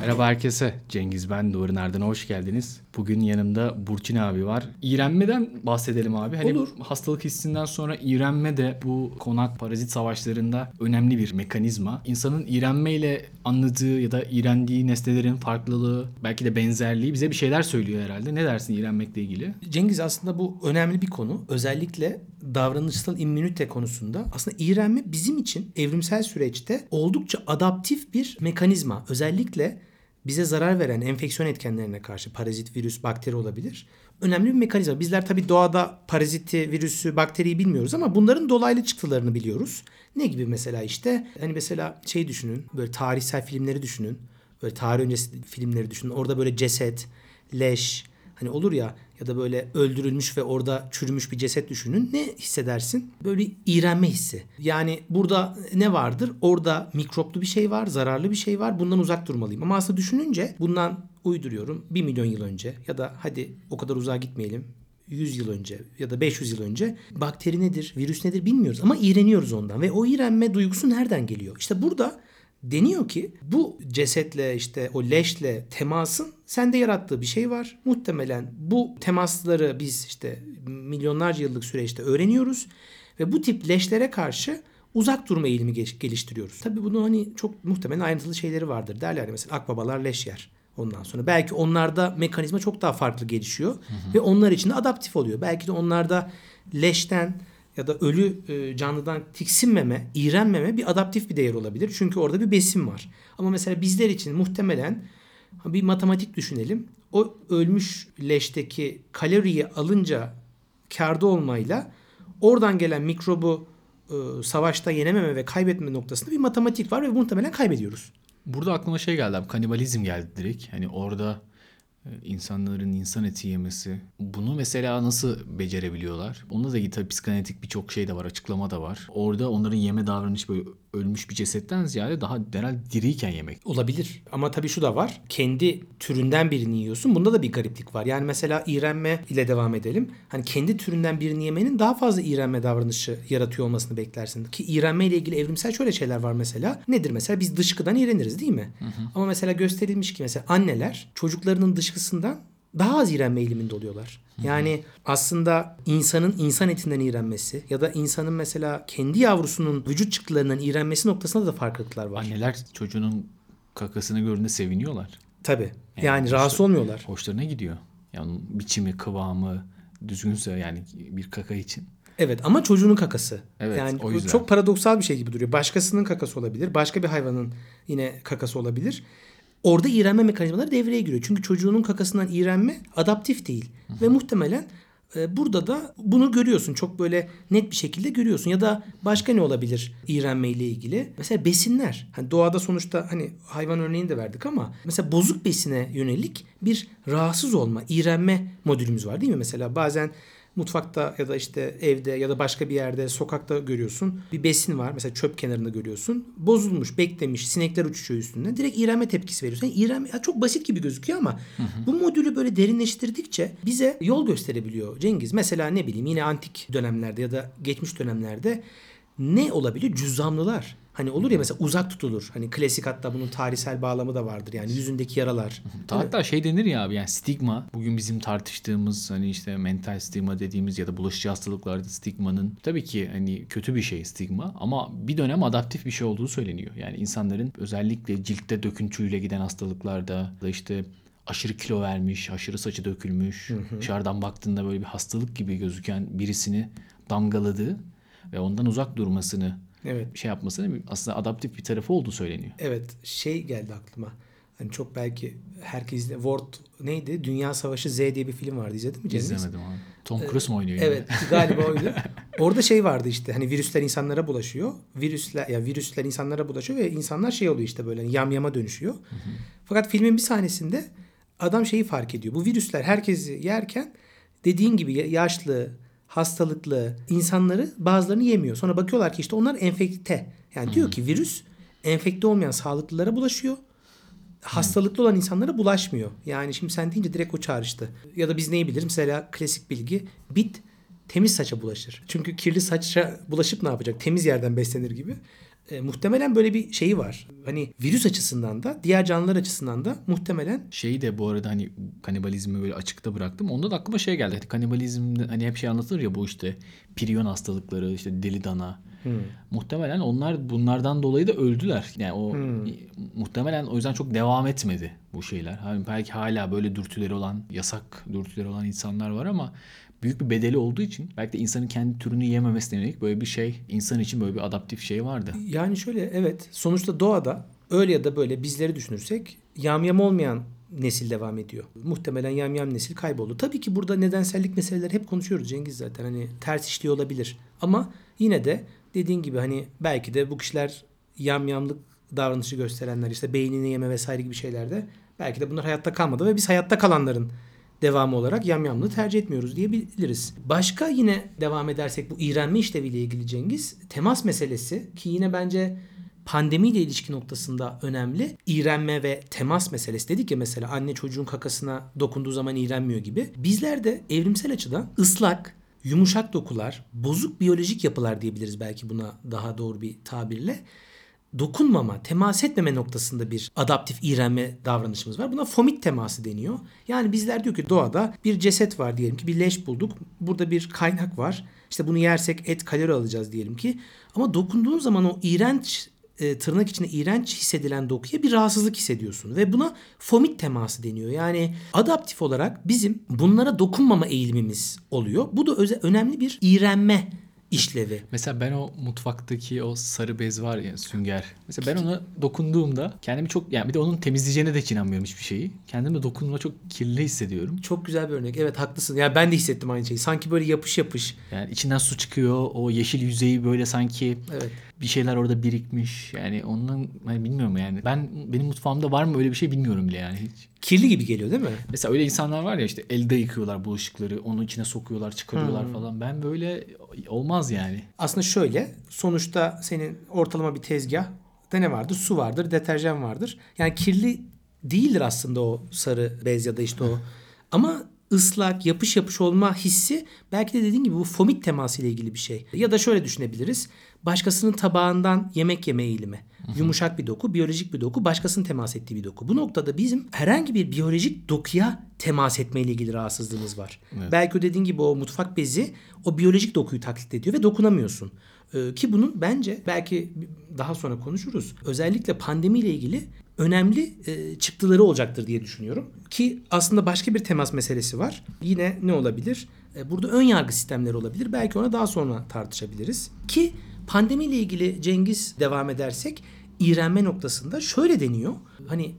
Merhaba herkese. Cengiz ben. Duvarın Ardına hoş geldiniz. Bugün yanımda Burçin abi var. İğrenmeden bahsedelim abi. Hani Olur. Hastalık hissinden sonra iğrenme de bu konak parazit savaşlarında önemli bir mekanizma. İnsanın iğrenmeyle anladığı ya da iğrendiği nesnelerin farklılığı, belki de benzerliği bize bir şeyler söylüyor herhalde. Ne dersin iğrenmekle ilgili? Cengiz aslında bu önemli bir konu. Özellikle davranışsal immünite konusunda aslında iğrenme bizim için evrimsel süreçte oldukça adaptif bir mekanizma. Özellikle bize zarar veren enfeksiyon etkenlerine karşı parazit, virüs, bakteri olabilir. Önemli bir mekanizma. Bizler tabii doğada paraziti, virüsü, bakteriyi bilmiyoruz ama bunların dolaylı çıktılarını biliyoruz. Ne gibi mesela işte hani mesela şey düşünün böyle tarihsel filmleri düşünün. Böyle tarih öncesi filmleri düşünün. Orada böyle ceset, leş hani olur ya ya da böyle öldürülmüş ve orada çürümüş bir ceset düşünün. Ne hissedersin? Böyle iğrenme hissi. Yani burada ne vardır? Orada mikroplu bir şey var, zararlı bir şey var. Bundan uzak durmalıyım. Ama aslında düşününce bundan uyduruyorum. 1 milyon yıl önce ya da hadi o kadar uzağa gitmeyelim. 100 yıl önce ya da 500 yıl önce bakteri nedir, virüs nedir bilmiyoruz ama iğreniyoruz ondan ve o iğrenme duygusu nereden geliyor? İşte burada deniyor ki bu cesetle işte o leşle temasın sende yarattığı bir şey var. Muhtemelen bu temasları biz işte milyonlarca yıllık süreçte öğreniyoruz ve bu tip leşlere karşı uzak durma eğilimi geliştiriyoruz. Tabii bunu hani çok muhtemelen ayrıntılı şeyleri vardır. Derler ya mesela akbabalar leş yer. Ondan sonra belki onlarda mekanizma çok daha farklı gelişiyor hı hı. ve onlar için de adaptif oluyor. Belki de onlarda leşten ya da ölü e, canlıdan tiksinmeme, iğrenmeme bir adaptif bir değer olabilir. Çünkü orada bir besin var. Ama mesela bizler için muhtemelen bir matematik düşünelim. O ölmüş leşteki kaloriyi alınca karda olmayla oradan gelen mikrobu e, savaşta yenememe ve kaybetme noktasında bir matematik var ve muhtemelen kaybediyoruz. Burada aklıma şey geldi kanibalizm geldi direkt. Hani orada insanların insan eti yemesi. Bunu mesela nasıl becerebiliyorlar? Onda da tabii psikanalitik birçok şey de var, açıklama da var. Orada onların yeme davranışı böyle ölmüş bir cesetten ziyade daha derhal diriyken yemek. Olabilir. Ama tabii şu da var. Kendi türünden birini yiyorsun. Bunda da bir gariplik var. Yani mesela iğrenme ile devam edelim. Hani kendi türünden birini yemenin daha fazla iğrenme davranışı yaratıyor olmasını beklersin. Ki iğrenme ile ilgili evrimsel şöyle şeyler var mesela. Nedir mesela? Biz dışkıdan iğreniriz değil mi? Hı hı. Ama mesela gösterilmiş ki mesela anneler çocuklarının dışkısından daha az iğrenme eğiliminde oluyorlar. Yani aslında insanın insan etinden iğrenmesi ya da insanın mesela kendi yavrusunun vücut çıktılarından iğrenmesi noktasında da farklılıklar var. Anneler çocuğunun kakasını gördüğünde seviniyorlar. Tabii. Yani, yani rahatsız olmuyorlar. Hoşlarına gidiyor. Yani biçimi, kıvamı düzgünse yani bir kaka için. Evet ama çocuğunun kakası. Evet, yani o yüzden. çok paradoksal bir şey gibi duruyor. Başkasının kakası olabilir. Başka bir hayvanın yine kakası olabilir. Orada iğrenme mekanizmaları devreye giriyor. Çünkü çocuğunun kakasından iğrenme adaptif değil. Hı hı. Ve muhtemelen e, burada da bunu görüyorsun. Çok böyle net bir şekilde görüyorsun. Ya da başka ne olabilir iğrenme ile ilgili? Mesela besinler. Hani doğada sonuçta hani hayvan örneğini de verdik ama mesela bozuk besine yönelik bir rahatsız olma, iğrenme modülümüz var değil mi? Mesela bazen mutfakta ya da işte evde ya da başka bir yerde sokakta görüyorsun. Bir besin var mesela çöp kenarında görüyorsun. Bozulmuş, beklemiş, sinekler uçuşuyor üstünden. Direkt iğrenme tepkisi veriyorsun. Yani iğrenme ya çok basit gibi gözüküyor ama hı hı. bu modülü böyle derinleştirdikçe bize yol gösterebiliyor Cengiz. Mesela ne bileyim yine antik dönemlerde ya da geçmiş dönemlerde ne olabilir? Cüzzamlılar. Hani olur ya mesela uzak tutulur. Hani klasik hatta bunun tarihsel bağlamı da vardır. Yani yüzündeki yaralar. Hatta şey denir ya abi yani stigma. Bugün bizim tartıştığımız hani işte mental stigma dediğimiz ya da bulaşıcı hastalıklarda stigmanın tabii ki hani kötü bir şey stigma ama bir dönem adaptif bir şey olduğu söyleniyor. Yani insanların özellikle ciltte döküntüyle giden hastalıklarda da işte aşırı kilo vermiş, aşırı saçı dökülmüş, hı hı. dışarıdan baktığında böyle bir hastalık gibi gözüken birisini damgaladığı ve ondan uzak durmasını evet. şey yapmasının aslında adaptif bir tarafı olduğu söyleniyor. Evet şey geldi aklıma. Hani çok belki herkes World neydi? Dünya Savaşı Z diye bir film vardı. İzledin mi Cengiz? İzlemedim abi. Tom Cruise mu oynuyor? Evet yani? galiba oydu. Orada şey vardı işte hani virüsler insanlara bulaşıyor. Virüsler ya virüsler insanlara bulaşıyor ve insanlar şey oluyor işte böyle hani yamyama dönüşüyor. Hı hı. Fakat filmin bir sahnesinde adam şeyi fark ediyor. Bu virüsler herkesi yerken dediğin gibi yaşlı, hastalıklı insanları bazılarını yemiyor. Sonra bakıyorlar ki işte onlar enfekte. Yani hmm. diyor ki virüs enfekte olmayan sağlıklılara bulaşıyor. Hastalıklı olan insanlara bulaşmıyor. Yani şimdi sen deyince direkt o çağrıştı. Ya da biz neyi biliriz? Mesela klasik bilgi bit temiz saça bulaşır. Çünkü kirli saça bulaşıp ne yapacak? Temiz yerden beslenir gibi. E, muhtemelen böyle bir şeyi var. Hani virüs açısından da diğer canlılar açısından da muhtemelen Şeyi de bu arada hani kanibalizmi böyle açıkta bıraktım. Onda da aklıma şey geldi. Hani kanibalizmde hani hep şey anlatılır ya bu işte priyon hastalıkları, işte deli dana. Muhtemelen onlar bunlardan dolayı da öldüler. Yani o muhtemelen o yüzden çok devam etmedi bu şeyler. Hani belki hala böyle dürtüleri olan, yasak dürtüleri olan insanlar var ama büyük bir bedeli olduğu için belki de insanın kendi türünü yememesine yönelik böyle bir şey insan için böyle bir adaptif şey vardı. Yani şöyle evet sonuçta doğada öyle ya da böyle bizleri düşünürsek yamyam olmayan nesil devam ediyor. Muhtemelen yamyam nesil kayboldu. Tabii ki burada nedensellik meseleleri hep konuşuyoruz Cengiz zaten. Hani ters işliyor olabilir. Ama yine de dediğin gibi hani belki de bu kişiler yamyamlık davranışı gösterenler işte beynini yeme vesaire gibi şeylerde belki de bunlar hayatta kalmadı ve biz hayatta kalanların devamı olarak yamyamlığı tercih etmiyoruz diyebiliriz. Başka yine devam edersek bu iğrenme işleviyle ilgili Cengiz temas meselesi ki yine bence pandemiyle ilişki noktasında önemli. İğrenme ve temas meselesi dedik ya mesela anne çocuğun kakasına dokunduğu zaman iğrenmiyor gibi. Bizler de evrimsel açıdan ıslak, yumuşak dokular, bozuk biyolojik yapılar diyebiliriz belki buna daha doğru bir tabirle dokunmama, temas etmeme noktasında bir adaptif iğrenme davranışımız var. Buna fomit teması deniyor. Yani bizler diyor ki doğada bir ceset var diyelim ki bir leş bulduk. Burada bir kaynak var. İşte bunu yersek et kalori alacağız diyelim ki. Ama dokunduğun zaman o iğrenç e, tırnak içinde iğrenç hissedilen dokuya bir rahatsızlık hissediyorsun ve buna fomit teması deniyor. Yani adaptif olarak bizim bunlara dokunmama eğilimimiz oluyor. Bu da önemli bir iğrenme işlevi. Mesela ben o mutfaktaki o sarı bez var ya sünger. Mesela ben ona dokunduğumda kendimi çok yani bir de onun temizleyeceğine de hiç inanmıyorum hiçbir şeyi. Kendimi dokunduğumda çok kirli hissediyorum. Çok güzel bir örnek. Evet haklısın. Yani ben de hissettim aynı şeyi. Sanki böyle yapış yapış. Yani içinden su çıkıyor. O yeşil yüzeyi böyle sanki Evet. bir şeyler orada birikmiş. Yani ondan hani bilmiyorum yani. Ben benim mutfağımda var mı öyle bir şey bilmiyorum bile yani hiç. Kirli gibi geliyor değil mi? Mesela öyle insanlar var ya işte elde yıkıyorlar bulaşıkları, onu içine sokuyorlar, çıkarıyorlar falan. Ben böyle olmaz yani. Aslında şöyle. Sonuçta senin ortalama bir tezgah ne vardır? Su vardır, deterjan vardır. Yani kirli değildir aslında o sarı bez ya da işte o. Ama ıslak, yapış yapış olma hissi belki de dediğin gibi bu fomit teması ile ilgili bir şey. Ya da şöyle düşünebiliriz. Başkasının tabağından yemek yeme eğilimi. Yumuşak bir doku, biyolojik bir doku, başkasının temas ettiği bir doku. Bu noktada bizim herhangi bir biyolojik dokuya temas etmeyle ilgili rahatsızlığımız var. Belki o dediğin gibi o mutfak bezi o biyolojik dokuyu taklit ediyor ve dokunamıyorsun. Ee, ki bunun bence belki daha sonra konuşuruz. Özellikle pandemiyle ilgili önemli e, çıktıları olacaktır diye düşünüyorum. Ki aslında başka bir temas meselesi var. Yine ne olabilir? E, burada ön yargı sistemleri olabilir. Belki ona daha sonra tartışabiliriz. Ki pandemiyle ilgili Cengiz devam edersek iğrenme noktasında şöyle deniyor. Hani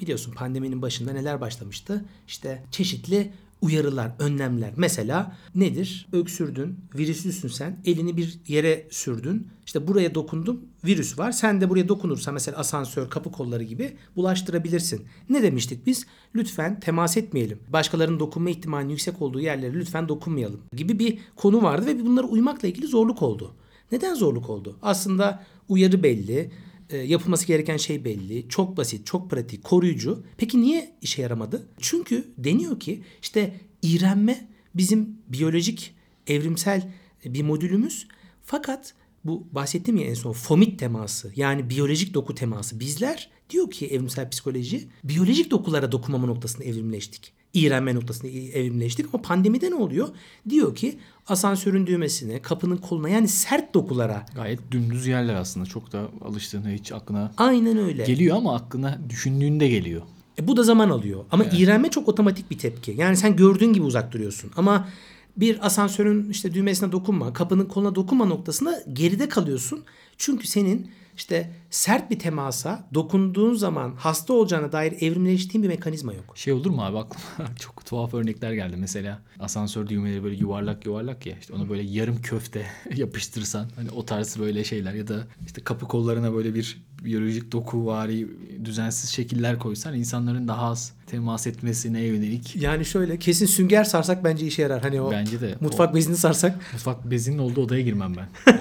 biliyorsun pandeminin başında neler başlamıştı? İşte çeşitli uyarılar, önlemler. Mesela nedir? Öksürdün, virüslüsün sen. Elini bir yere sürdün. İşte buraya dokundum, virüs var. Sen de buraya dokunursan mesela asansör, kapı kolları gibi bulaştırabilirsin. Ne demiştik biz? Lütfen temas etmeyelim. Başkalarının dokunma ihtimalinin yüksek olduğu yerlere lütfen dokunmayalım gibi bir konu vardı ve bunlara uymakla ilgili zorluk oldu. Neden zorluk oldu? Aslında uyarı belli, e, yapılması gereken şey belli. Çok basit, çok pratik, koruyucu. Peki niye işe yaramadı? Çünkü deniyor ki işte iğrenme bizim biyolojik, evrimsel bir modülümüz. Fakat bu bahsettiğim ya en son fomit teması yani biyolojik doku teması. Bizler diyor ki evrimsel psikoloji biyolojik dokulara dokunmama noktasında evrimleştik. İğrenme noktasında evrimleştik ama pandemide ne oluyor? Diyor ki asansörün düğmesine, kapının koluna yani sert dokulara Gayet dümdüz yerler aslında. Çok da alıştığında hiç aklına aynen öyle. geliyor ama aklına düşündüğünde geliyor. E, bu da zaman alıyor. Ama iğrenme çok otomatik bir tepki. Yani sen gördüğün gibi uzak duruyorsun. Ama bir asansörün işte düğmesine dokunma, kapının koluna dokunma noktasında geride kalıyorsun. Çünkü senin işte sert bir temasa dokunduğun zaman hasta olacağına dair evrimleştiğin bir mekanizma yok. Şey olur mu abi aklıma çok tuhaf örnekler geldi. Mesela asansör düğmeleri böyle yuvarlak yuvarlak ya işte ona böyle yarım köfte yapıştırsan hani o tarz böyle şeyler ya da işte kapı kollarına böyle bir biyolojik doku vari düzensiz şekiller koysan insanların daha az temas etmesine yönelik Yani şöyle kesin sünger sarsak bence işe yarar. Hani o bence de mutfak bezini sarsak. o mutfak bezinin olduğu odaya girmem ben.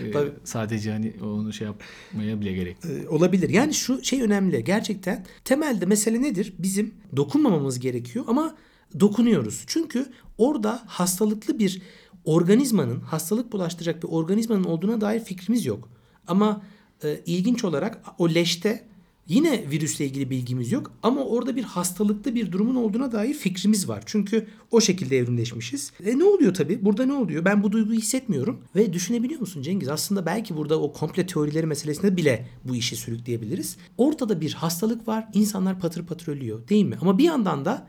Ee, Tabii. sadece hani onu şey yapmaya bile gerek. yok. e, olabilir. Yani şu şey önemli. Gerçekten temelde mesele nedir? Bizim dokunmamamız gerekiyor ama dokunuyoruz. Çünkü orada hastalıklı bir organizmanın hastalık bulaştıracak bir organizmanın olduğuna dair fikrimiz yok. Ama e, ilginç olarak o leşte yine virüsle ilgili bilgimiz yok ama orada bir hastalıklı bir durumun olduğuna dair fikrimiz var. Çünkü o şekilde evrimleşmişiz. E ne oluyor tabii? Burada ne oluyor? Ben bu duyguyu hissetmiyorum ve düşünebiliyor musun Cengiz? Aslında belki burada o komple teorileri meselesinde bile bu işi sürükleyebiliriz. Ortada bir hastalık var. insanlar patır patır ölüyor değil mi? Ama bir yandan da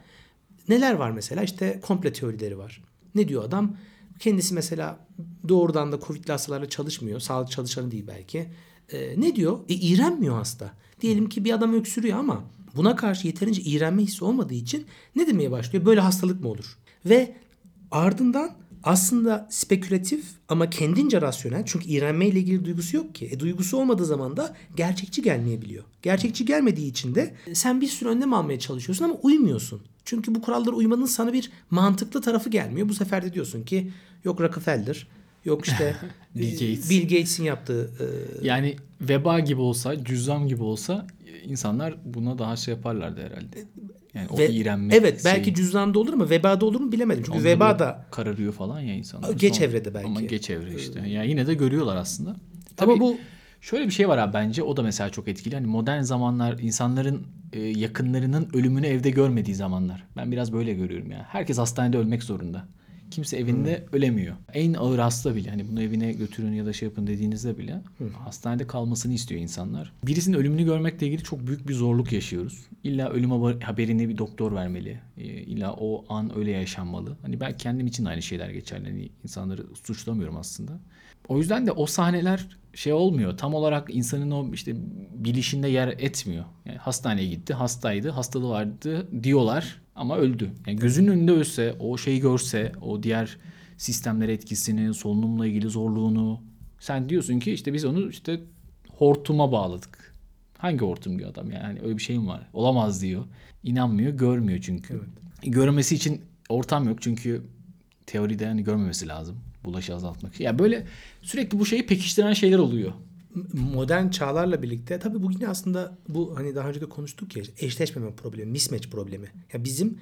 neler var mesela? İşte komple teorileri var. Ne diyor adam? Kendisi mesela doğrudan da Covid'li hastalarla çalışmıyor. Sağlık çalışanı değil belki. Ee, ne diyor? E iğrenmiyor hasta. Diyelim ki bir adam öksürüyor ama buna karşı yeterince iğrenme hissi olmadığı için ne demeye başlıyor? Böyle hastalık mı olur? Ve ardından aslında spekülatif ama kendince rasyonel çünkü iğrenme ile ilgili duygusu yok ki. E, duygusu olmadığı zaman da gerçekçi gelmeyebiliyor. Gerçekçi gelmediği için de sen bir sürü önlem almaya çalışıyorsun ama uymuyorsun. Çünkü bu kurallara uymanın sana bir mantıklı tarafı gelmiyor. Bu sefer de diyorsun ki yok Rockefeller, yok işte Bill Gates. Bill Gates'in yaptığı e, Yani veba gibi olsa, cüzzam gibi olsa insanlar buna daha şey yaparlardı herhalde. Yani o ve- iğrenme Evet belki şeyi. cüzdanda olur mu vebada olur mu bilemedim. Çünkü Onda veba da kararıyor falan ya insanlar. Geç Sonra- evrede belki. Ama geç evre işte. Yani yine de görüyorlar aslında. ama Tabii bu Şöyle bir şey var abi bence o da mesela çok etkili. Hani modern zamanlar insanların e, yakınlarının ölümünü evde görmediği zamanlar. Ben biraz böyle görüyorum ya. Herkes hastanede ölmek zorunda. Kimse evinde ölemiyor. En ağır hasta bile hani bunu evine götürün ya da şey yapın dediğinizde bile hastanede kalmasını istiyor insanlar. Birisinin ölümünü görmekle ilgili çok büyük bir zorluk yaşıyoruz. İlla ölüm haber- haberini bir doktor vermeli. E, illa o an öyle yaşanmalı. Hani ben kendim için aynı şeyler geçerli. Hani insanları suçlamıyorum aslında. O yüzden de o sahneler şey olmuyor. Tam olarak insanın o işte bilişinde yer etmiyor. Yani hastaneye gitti, hastaydı, hastalığı vardı diyorlar ama öldü. Yani gözünün önünde ölse, o şeyi görse, o diğer sistemler etkisini, solunumla ilgili zorluğunu sen diyorsun ki işte biz onu işte hortuma bağladık. Hangi hortum diyor adam yani öyle bir şey mi var? Olamaz diyor. İnanmıyor, görmüyor çünkü. Görmesi için ortam yok çünkü teoride hani görmemesi lazım bulaşı azaltmak için. Yani böyle sürekli bu şeyi pekiştiren şeyler oluyor. Modern çağlarla birlikte tabii bu yine aslında bu hani daha önce de konuştuk ya eşleşmeme problemi, mismatch problemi. Ya bizim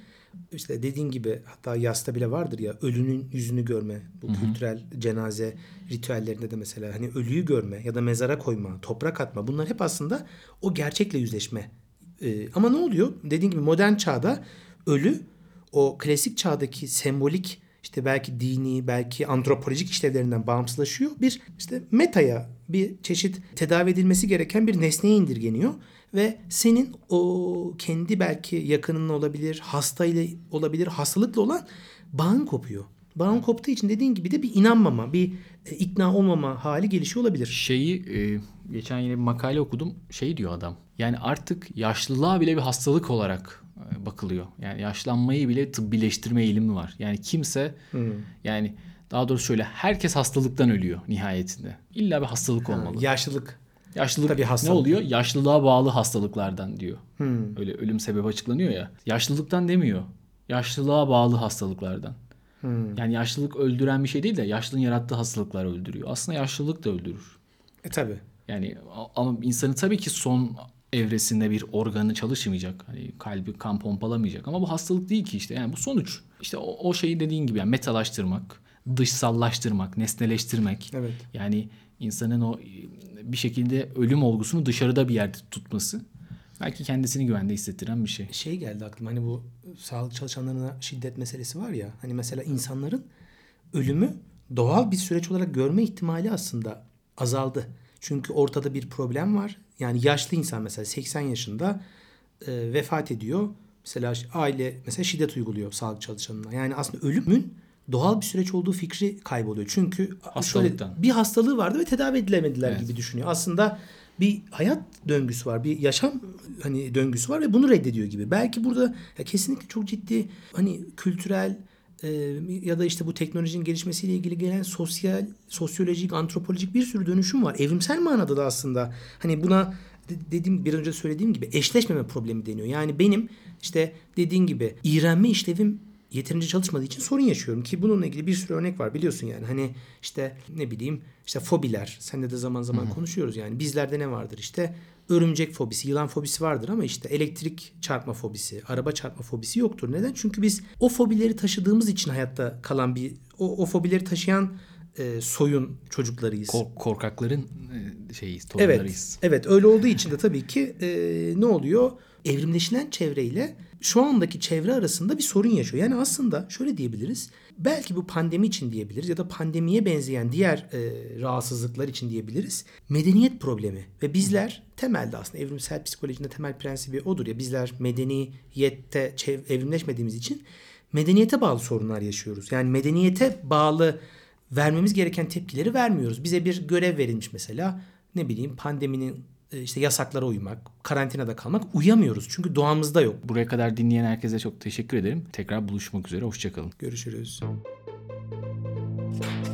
işte dediğin gibi hatta yasta bile vardır ya ölünün yüzünü görme. Bu kültürel cenaze ritüellerinde de mesela hani ölüyü görme ya da mezara koyma, toprak atma bunlar hep aslında o gerçekle yüzleşme. Ee, ama ne oluyor? Dediğin gibi modern çağda ölü o klasik çağdaki sembolik işte belki dini, belki antropolojik işlevlerinden bağımsızlaşıyor. Bir işte metaya bir çeşit tedavi edilmesi gereken bir nesneye indirgeniyor ve senin o kendi belki yakının olabilir, hastayla olabilir, hastalıkla olan bağın kopuyor. Bağın koptuğu için dediğin gibi de bir inanmama, bir e, ikna olmama hali gelişiyor olabilir. Şeyi e, geçen yine bir makale okudum. Şey diyor adam. Yani artık yaşlılığa bile bir hastalık olarak bakılıyor. Yani yaşlanmayı bile tıbbileştirme eğilimi var. Yani kimse yani daha doğrusu şöyle herkes hastalıktan ölüyor nihayetinde. İlla bir hastalık olmalı. Yaşlılık. Yaşlılık Tabii ne hastalık. oluyor? Yaşlılığa bağlı hastalıklardan diyor. Öyle ölüm sebebi açıklanıyor ya. Yaşlılıktan demiyor. Yaşlılığa bağlı hastalıklardan. Yani yaşlılık öldüren bir şey değil de yaşlılığın yarattığı hastalıklar öldürüyor. Aslında yaşlılık da öldürür. E tabi. Yani ama insanın tabii ki son evresinde bir organı çalışmayacak. Hani kalbi kan pompalamayacak. Ama bu hastalık değil ki işte. Yani bu sonuç. İşte o, o şeyi dediğin gibi yani metalaştırmak, dışsallaştırmak, nesneleştirmek. Evet. Yani insanın o bir şekilde ölüm olgusunu dışarıda bir yerde tutması. Belki kendisini güvende hissettiren bir şey. şey geldi aklıma hani bu sağlık çalışanlarına şiddet meselesi var ya hani mesela insanların ölümü doğal bir süreç olarak görme ihtimali aslında azaldı. Çünkü ortada bir problem var. Yani yaşlı insan mesela 80 yaşında e, vefat ediyor. Mesela aile mesela şiddet uyguluyor sağlık çalışanına. Yani aslında ölümün doğal bir süreç olduğu fikri kayboluyor. Çünkü şöyle Hastalıktan. bir hastalığı vardı ve tedavi edilemediler Evet. gibi düşünüyor. Aslında bir hayat döngüsü var, bir yaşam hani döngüsü var ve bunu reddediyor gibi. Belki burada ya kesinlikle çok ciddi hani kültürel e, ya da işte bu teknolojinin gelişmesiyle ilgili gelen sosyal, sosyolojik, antropolojik bir sürü dönüşüm var. Evrimsel manada da aslında hani buna de- dediğim bir önce söylediğim gibi eşleşmeme problemi deniyor. Yani benim işte dediğin gibi iğrenme işlevim yeterince çalışmadığı için sorun yaşıyorum ki bununla ilgili bir sürü örnek var biliyorsun yani. Hani işte ne bileyim işte fobiler. Seninle de zaman zaman konuşuyoruz yani. Bizlerde ne vardır işte örümcek fobisi, yılan fobisi vardır ama işte elektrik çarpma fobisi, araba çarpma fobisi yoktur. Neden? Çünkü biz o fobileri taşıdığımız için hayatta kalan bir o, o fobileri taşıyan e, soyun çocuklarıyız. Kork- korkakların e, şeyiz, Evet, torunlarıyız. evet öyle olduğu için de tabii ki e, ne oluyor? Evrimleşilen çevreyle şu andaki çevre arasında bir sorun yaşıyor. Yani aslında şöyle diyebiliriz. Belki bu pandemi için diyebiliriz ya da pandemiye benzeyen diğer e, rahatsızlıklar için diyebiliriz. Medeniyet problemi ve bizler temelde aslında evrimsel psikolojinin temel prensibi odur ya bizler medeniyette evrimleşmediğimiz için medeniyete bağlı sorunlar yaşıyoruz. Yani medeniyete bağlı vermemiz gereken tepkileri vermiyoruz. Bize bir görev verilmiş mesela ne bileyim pandeminin e, işte yasaklara uymak, karantinada kalmak uyamıyoruz. Çünkü doğamızda yok. Buraya kadar dinleyen herkese çok teşekkür ederim. Tekrar buluşmak üzere. Hoşçakalın. Görüşürüz. Thank you